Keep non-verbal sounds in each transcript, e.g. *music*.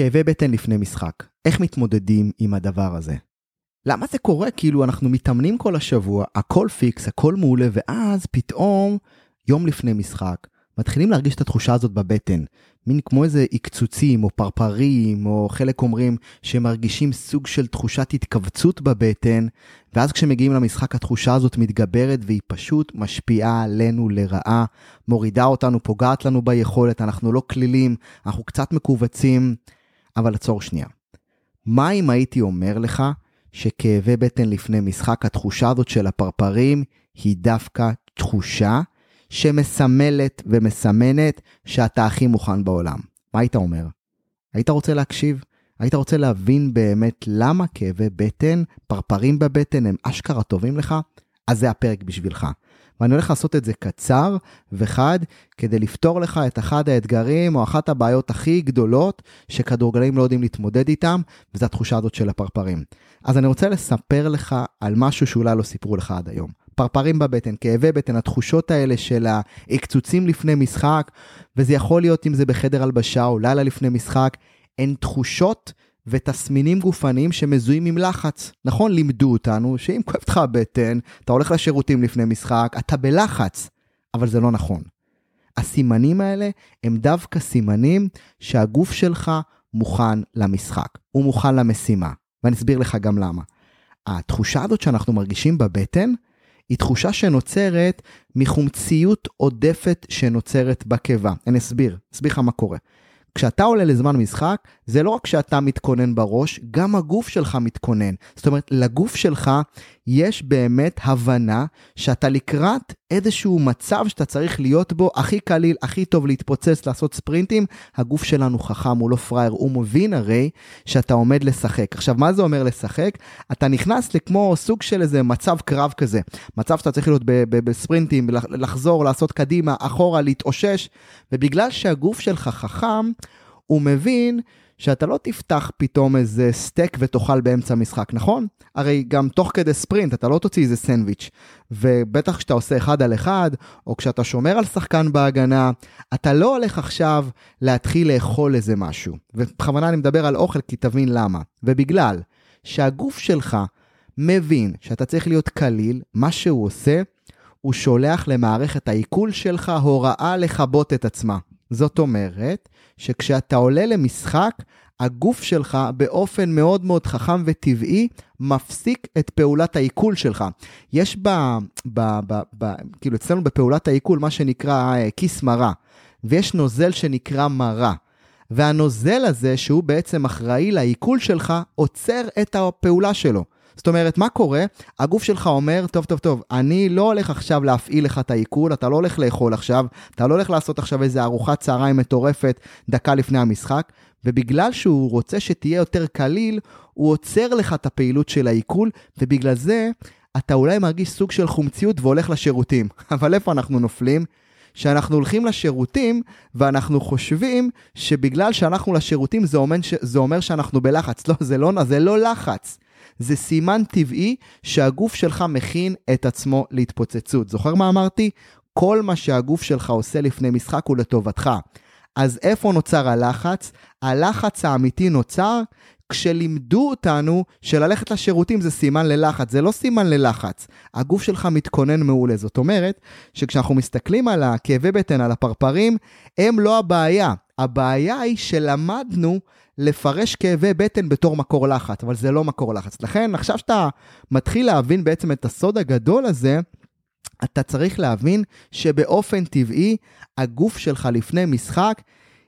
כאבי בטן לפני משחק. איך מתמודדים עם הדבר הזה? למה זה קורה? כאילו אנחנו מתאמנים כל השבוע, הכל פיקס, הכל מעולה, ואז פתאום, יום לפני משחק, מתחילים להרגיש את התחושה הזאת בבטן. מין כמו איזה עקצוצים או פרפרים, או חלק אומרים שמרגישים סוג של תחושת התכווצות בבטן, ואז כשמגיעים למשחק התחושה הזאת מתגברת והיא פשוט משפיעה עלינו לרעה, מורידה אותנו, פוגעת לנו ביכולת, אנחנו לא כלילים, אנחנו קצת מכווצים, אבל עצור שנייה. מה אם הייתי אומר לך שכאבי בטן לפני משחק, התחושה הזאת של הפרפרים היא דווקא תחושה שמסמלת ומסמנת שאתה הכי מוכן בעולם. מה היית אומר? היית רוצה להקשיב? היית רוצה להבין באמת למה כאבי בטן, פרפרים בבטן הם אשכרה טובים לך? אז זה הפרק בשבילך. ואני הולך לעשות את זה קצר וחד, כדי לפתור לך את אחד האתגרים או אחת הבעיות הכי גדולות שכדורגלנים לא יודעים להתמודד איתם, וזו התחושה הזאת של הפרפרים. אז אני רוצה לספר לך על משהו שאולי לא סיפרו לך עד היום. פרפרים בבטן, כאבי בטן, התחושות האלה של ההקצוצים לפני משחק, וזה יכול להיות אם זה בחדר הלבשה או לילה לפני משחק, הן תחושות ותסמינים גופניים שמזוהים עם לחץ. נכון, לימדו אותנו שאם כואבת לך הבטן, אתה הולך לשירותים לפני משחק, אתה בלחץ, אבל זה לא נכון. הסימנים האלה הם דווקא סימנים שהגוף שלך מוכן למשחק, הוא מוכן למשימה, ואני אסביר לך גם למה. התחושה הזאת שאנחנו מרגישים בבטן, היא תחושה שנוצרת מחומציות עודפת שנוצרת בקיבה. אני אסביר, אסביר לך מה קורה. כשאתה עולה לזמן משחק, זה לא רק שאתה מתכונן בראש, גם הגוף שלך מתכונן. זאת אומרת, לגוף שלך יש באמת הבנה שאתה לקראת איזשהו מצב שאתה צריך להיות בו הכי קליל, הכי טוב להתפוצץ, לעשות ספרינטים. הגוף שלנו חכם, הוא לא פראייר, הוא מבין הרי שאתה עומד לשחק. עכשיו, מה זה אומר לשחק? אתה נכנס לכמו סוג של איזה מצב קרב כזה. מצב שאתה צריך להיות בספרינטים, לחזור, לעשות קדימה, אחורה, להתאושש, ובגלל שהגוף שלך חכם, הוא מבין שאתה לא תפתח פתאום איזה סטייק ותאכל באמצע משחק, נכון? הרי גם תוך כדי ספרינט אתה לא תוציא איזה סנדוויץ', ובטח כשאתה עושה אחד על אחד, או כשאתה שומר על שחקן בהגנה, אתה לא הולך עכשיו להתחיל לאכול איזה משהו. ובכוונה אני מדבר על אוכל כי תבין למה. ובגלל שהגוף שלך מבין שאתה צריך להיות קליל, מה שהוא עושה, הוא שולח למערכת העיכול שלך הוראה לכבות את עצמה. זאת אומרת שכשאתה עולה למשחק, הגוף שלך באופן מאוד מאוד חכם וטבעי מפסיק את פעולת העיכול שלך. יש ב... ב, ב, ב כאילו אצלנו בפעולת העיכול מה שנקרא אה, כיס מרה, ויש נוזל שנקרא מרה. והנוזל הזה, שהוא בעצם אחראי לעיכול שלך, עוצר את הפעולה שלו. זאת אומרת, מה קורה? הגוף שלך אומר, טוב, טוב, טוב, אני לא הולך עכשיו להפעיל לך את העיכול, אתה לא הולך לאכול עכשיו, אתה לא הולך לעשות עכשיו איזה ארוחת צהריים מטורפת דקה לפני המשחק, ובגלל שהוא רוצה שתהיה יותר קליל, הוא עוצר לך את הפעילות של העיכול, ובגלל זה אתה אולי מרגיש סוג של חומציות והולך לשירותים. *laughs* אבל איפה אנחנו נופלים? שאנחנו הולכים לשירותים ואנחנו חושבים שבגלל שאנחנו לשירותים זה אומר, זה אומר שאנחנו בלחץ. לא, זה לא, זה לא לחץ. זה סימן טבעי שהגוף שלך מכין את עצמו להתפוצצות. זוכר מה אמרתי? כל מה שהגוף שלך עושה לפני משחק הוא לטובתך. אז איפה נוצר הלחץ? הלחץ האמיתי נוצר כשלימדו אותנו שללכת לשירותים זה סימן ללחץ, זה לא סימן ללחץ. הגוף שלך מתכונן מעולה. זאת אומרת, שכשאנחנו מסתכלים על הכאבי בטן, על הפרפרים, הם לא הבעיה. הבעיה היא שלמדנו לפרש כאבי בטן בתור מקור לחץ, אבל זה לא מקור לחץ. לכן, עכשיו שאתה מתחיל להבין בעצם את הסוד הגדול הזה, אתה צריך להבין שבאופן טבעי, הגוף שלך לפני משחק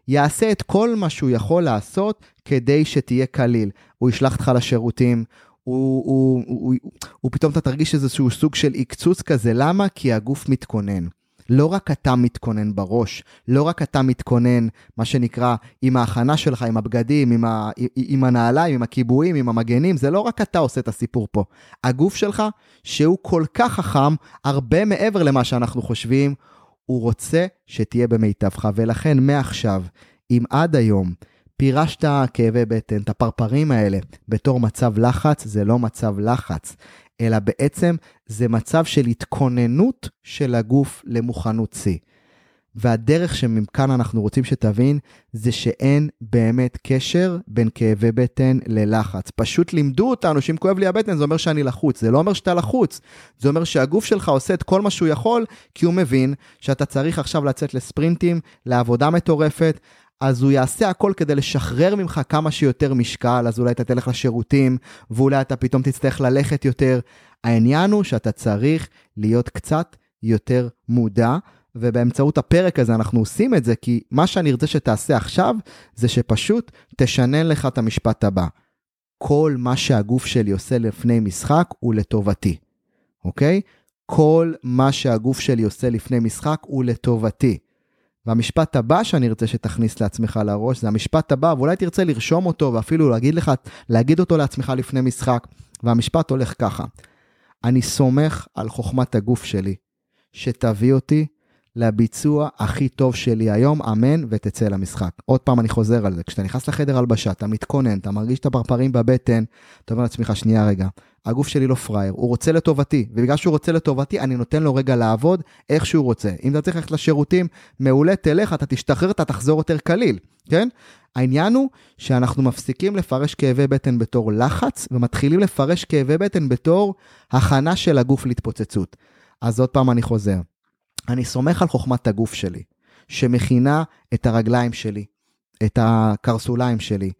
יעשה את כל מה שהוא יכול לעשות כדי שתהיה קליל. הוא ישלח אותך לשירותים, הוא, הוא, הוא, הוא, הוא פתאום אתה תרגיש איזשהו סוג של עקצוץ כזה, למה? כי הגוף מתכונן. לא רק אתה מתכונן בראש, לא רק אתה מתכונן, מה שנקרא, עם ההכנה שלך, עם הבגדים, עם, ה, עם הנעליים, עם הקיבועים, עם המגנים, זה לא רק אתה עושה את הסיפור פה. הגוף שלך, שהוא כל כך חכם, הרבה מעבר למה שאנחנו חושבים, הוא רוצה שתהיה במיטבך, ולכן מעכשיו, אם עד היום פירשת כאבי בטן, את הפרפרים האלה, בתור מצב לחץ, זה לא מצב לחץ, אלא בעצם זה מצב של התכוננות של הגוף למוכנות שיא. והדרך שמכאן אנחנו רוצים שתבין, זה שאין באמת קשר בין כאבי בטן ללחץ. פשוט לימדו אותנו שאם כואב לי הבטן זה אומר שאני לחוץ. זה לא אומר שאתה לחוץ, זה אומר שהגוף שלך עושה את כל מה שהוא יכול, כי הוא מבין שאתה צריך עכשיו לצאת לספרינטים, לעבודה מטורפת. אז הוא יעשה הכל כדי לשחרר ממך כמה שיותר משקל, אז אולי אתה תלך לשירותים, ואולי אתה פתאום תצטרך ללכת יותר. העניין הוא שאתה צריך להיות קצת יותר מודע, ובאמצעות הפרק הזה אנחנו עושים את זה, כי מה שאני ארצה שתעשה עכשיו, זה שפשוט תשנן לך את המשפט הבא. כל מה שהגוף שלי עושה לפני משחק הוא לטובתי, אוקיי? כל מה שהגוף שלי עושה לפני משחק הוא לטובתי. והמשפט הבא שאני ארצה שתכניס לעצמך לראש, זה המשפט הבא, ואולי תרצה לרשום אותו ואפילו להגיד לך, להגיד אותו לעצמך לפני משחק. והמשפט הולך ככה, אני סומך על חוכמת הגוף שלי, שתביא אותי לביצוע הכי טוב שלי היום, אמן, ותצא למשחק. עוד פעם אני חוזר על זה, כשאתה נכנס לחדר הלבשה, אתה מתכונן, אתה מרגיש את הפרפרים בבטן, אתה אומר לעצמך, שנייה רגע, הגוף שלי לא פראייר, הוא רוצה לטובתי, ובגלל שהוא רוצה לטובתי, אני נותן לו רגע לעבוד איך שהוא רוצה. אם אתה צריך ללכת לשירותים, מעולה, תלך, אתה תשתחרר, אתה תחזור יותר קליל, כן? העניין הוא שאנחנו מפסיקים לפרש כאבי בטן בתור לחץ, ומתחילים לפרש כאבי בטן בתור הכנה של הגוף להתפוצצות. אז עוד פעם אני חוזר. אני סומך על חוכמת הגוף שלי, שמכינה את הרגליים שלי, את הקרסוליים שלי,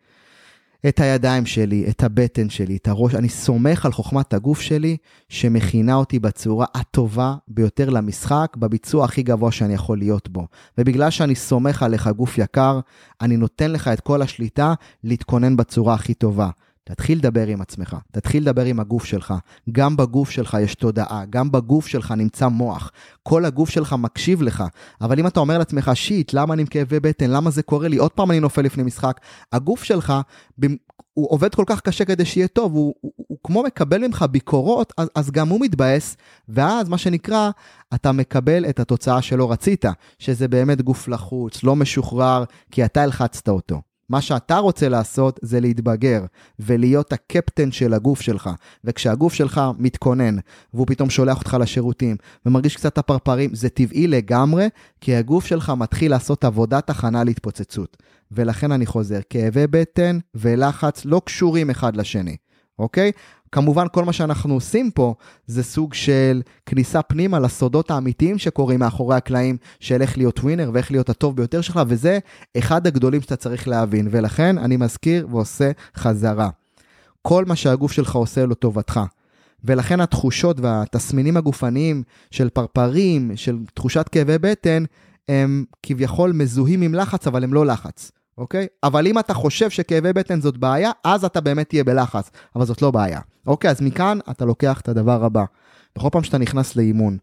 את הידיים שלי, את הבטן שלי, את הראש. אני סומך על חוכמת הגוף שלי, שמכינה אותי בצורה הטובה ביותר למשחק, בביצוע הכי גבוה שאני יכול להיות בו. ובגלל שאני סומך עליך, גוף יקר, אני נותן לך את כל השליטה להתכונן בצורה הכי טובה. תתחיל לדבר עם עצמך, תתחיל לדבר עם הגוף שלך. גם בגוף שלך יש תודעה, גם בגוף שלך נמצא מוח. כל הגוף שלך מקשיב לך. אבל אם אתה אומר לעצמך, שיט, למה אני עם כאבי בטן? למה זה קורה לי? עוד פעם אני נופל לפני משחק. הגוף שלך, הוא עובד כל כך קשה כדי שיהיה טוב, הוא, הוא, הוא, הוא כמו מקבל ממך ביקורות, אז, אז גם הוא מתבאס, ואז מה שנקרא, אתה מקבל את התוצאה שלא רצית, שזה באמת גוף לחוץ, לא משוחרר, כי אתה הלחצת אותו. מה שאתה רוצה לעשות זה להתבגר ולהיות הקפטן של הגוף שלך. וכשהגוף שלך מתכונן והוא פתאום שולח אותך לשירותים ומרגיש קצת הפרפרים, זה טבעי לגמרי, כי הגוף שלך מתחיל לעשות עבודת הכנה להתפוצצות. ולכן אני חוזר, כאבי בטן ולחץ לא קשורים אחד לשני, אוקיי? כמובן כל מה שאנחנו עושים פה זה סוג של כניסה פנימה לסודות האמיתיים שקורים מאחורי הקלעים של איך להיות ווינר ואיך להיות הטוב ביותר שלך, וזה אחד הגדולים שאתה צריך להבין, ולכן אני מזכיר ועושה חזרה. כל מה שהגוף שלך עושה לו טובתך. ולכן התחושות והתסמינים הגופניים של פרפרים, של תחושת כאבי בטן, הם כביכול מזוהים עם לחץ, אבל הם לא לחץ. אוקיי? אבל אם אתה חושב שכאבי בטן זאת בעיה, אז אתה באמת תהיה בלחץ, אבל זאת לא בעיה. אוקיי, אז מכאן אתה לוקח את הדבר הבא. בכל פעם שאתה נכנס לאימון,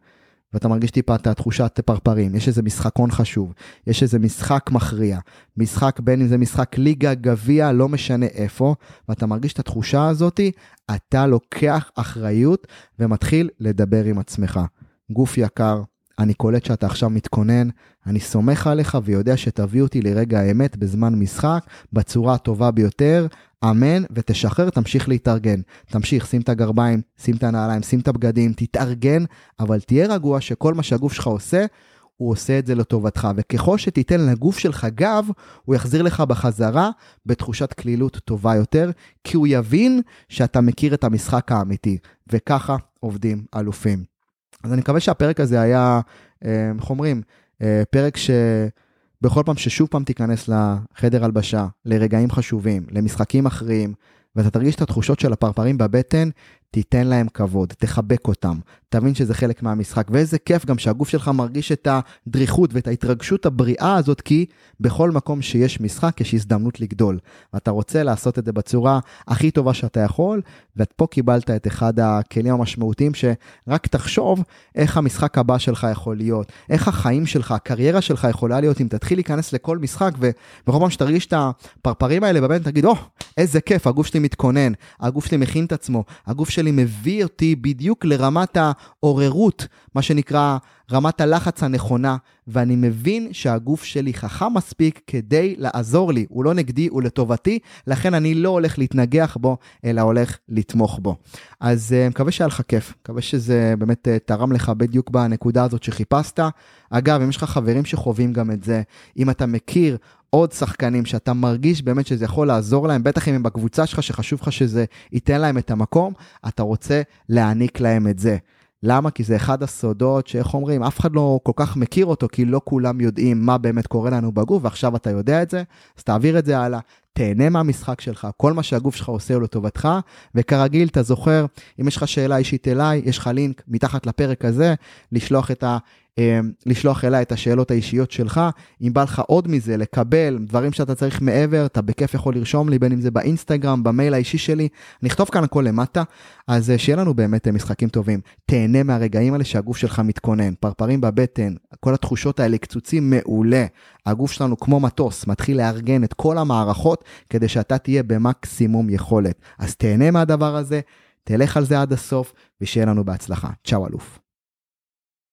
ואתה מרגיש טיפה את התחושת פרפרים, יש איזה משחקון חשוב, יש איזה משחק מכריע, משחק בין אם זה משחק ליגה, גביע, לא משנה איפה, ואתה מרגיש את התחושה הזאתי, אתה לוקח אחריות ומתחיל לדבר עם עצמך. גוף יקר, אני קולט שאתה עכשיו מתכונן, אני סומך עליך ויודע שתביא אותי לרגע האמת בזמן משחק, בצורה הטובה ביותר, אמן, ותשחרר, תמשיך להתארגן. תמשיך, שים את הגרביים, שים את הנעליים, שים את הבגדים, תתארגן, אבל תהיה רגוע שכל מה שהגוף שלך עושה, הוא עושה את זה לטובתך, וככל שתיתן לגוף שלך גב, הוא יחזיר לך בחזרה בתחושת כלילות טובה יותר, כי הוא יבין שאתה מכיר את המשחק האמיתי, וככה עובדים אלופים. אז אני מקווה שהפרק הזה היה, אה, איך אומרים, אה, פרק שבכל פעם ששוב פעם תיכנס לחדר הלבשה, לרגעים חשובים, למשחקים מכריעים, ואתה תרגיש את התחושות של הפרפרים בבטן, תיתן להם כבוד, תחבק אותם, תבין שזה חלק מהמשחק. ואיזה כיף גם שהגוף שלך מרגיש את הדריכות ואת ההתרגשות הבריאה הזאת, כי בכל מקום שיש משחק יש הזדמנות לגדול. ואתה רוצה לעשות את זה בצורה הכי טובה שאתה יכול, ופה קיבלת את אחד הכלים המשמעותיים, שרק תחשוב איך המשחק הבא שלך יכול להיות, איך החיים שלך, הקריירה שלך יכולה להיות אם תתחיל להיכנס לכל משחק, ובכל פעם שתרגיש את הפרפרים האלה בבטן, תגיד, או, oh, איזה כיף, הגוף שלי מתכונן, הגוף שלי מכין את עצמו, הגוף שלי מביא אותי בדיוק לרמת העוררות, מה שנקרא רמת הלחץ הנכונה, ואני מבין שהגוף שלי חכם מספיק כדי לעזור לי, הוא לא נגדי, הוא לטובתי, לכן אני לא הולך להתנגח בו, אלא הולך לתמוך בו. אז uh, מקווה שהיה לך כיף, מקווה שזה באמת uh, תרם לך בדיוק בנקודה הזאת שחיפשת. אגב, אם יש לך חברים שחווים גם את זה, אם אתה מכיר עוד שחקנים שאתה מרגיש באמת שזה יכול לעזור להם, בטח אם הם בקבוצה שלך, שחשוב לך שזה ייתן להם את המקום, אתה רוצה להעניק להם את זה. למה? כי זה אחד הסודות שאיך אומרים, אף אחד לא כל כך מכיר אותו, כי לא כולם יודעים מה באמת קורה לנו בגוף, ועכשיו אתה יודע את זה, אז תעביר את זה הלאה, תהנה מהמשחק שלך, כל מה שהגוף שלך עושה הוא לטובתך, וכרגיל, אתה זוכר, אם יש לך שאלה אישית אליי, יש לך לינק מתחת לפרק הזה, לשלוח את ה... לשלוח אליי את השאלות האישיות שלך. אם בא לך עוד מזה, לקבל דברים שאתה צריך מעבר, אתה בכיף יכול לרשום לי, בין אם זה באינסטגרם, במייל האישי שלי, נכתוב כאן הכל למטה, אז אה, שיהיה לנו באמת אה, משחקים טובים. תהנה מהרגעים האלה שהגוף שלך מתכונן, פרפרים בבטן, כל התחושות האלה, קצוצים מעולה. הגוף שלנו כמו מטוס, מתחיל לארגן את כל המערכות כדי שאתה תהיה במקסימום יכולת. אז תהנה מהדבר הזה, תלך על זה עד הסוף, ושיהיה לנו בהצלחה. צ'או אלוף.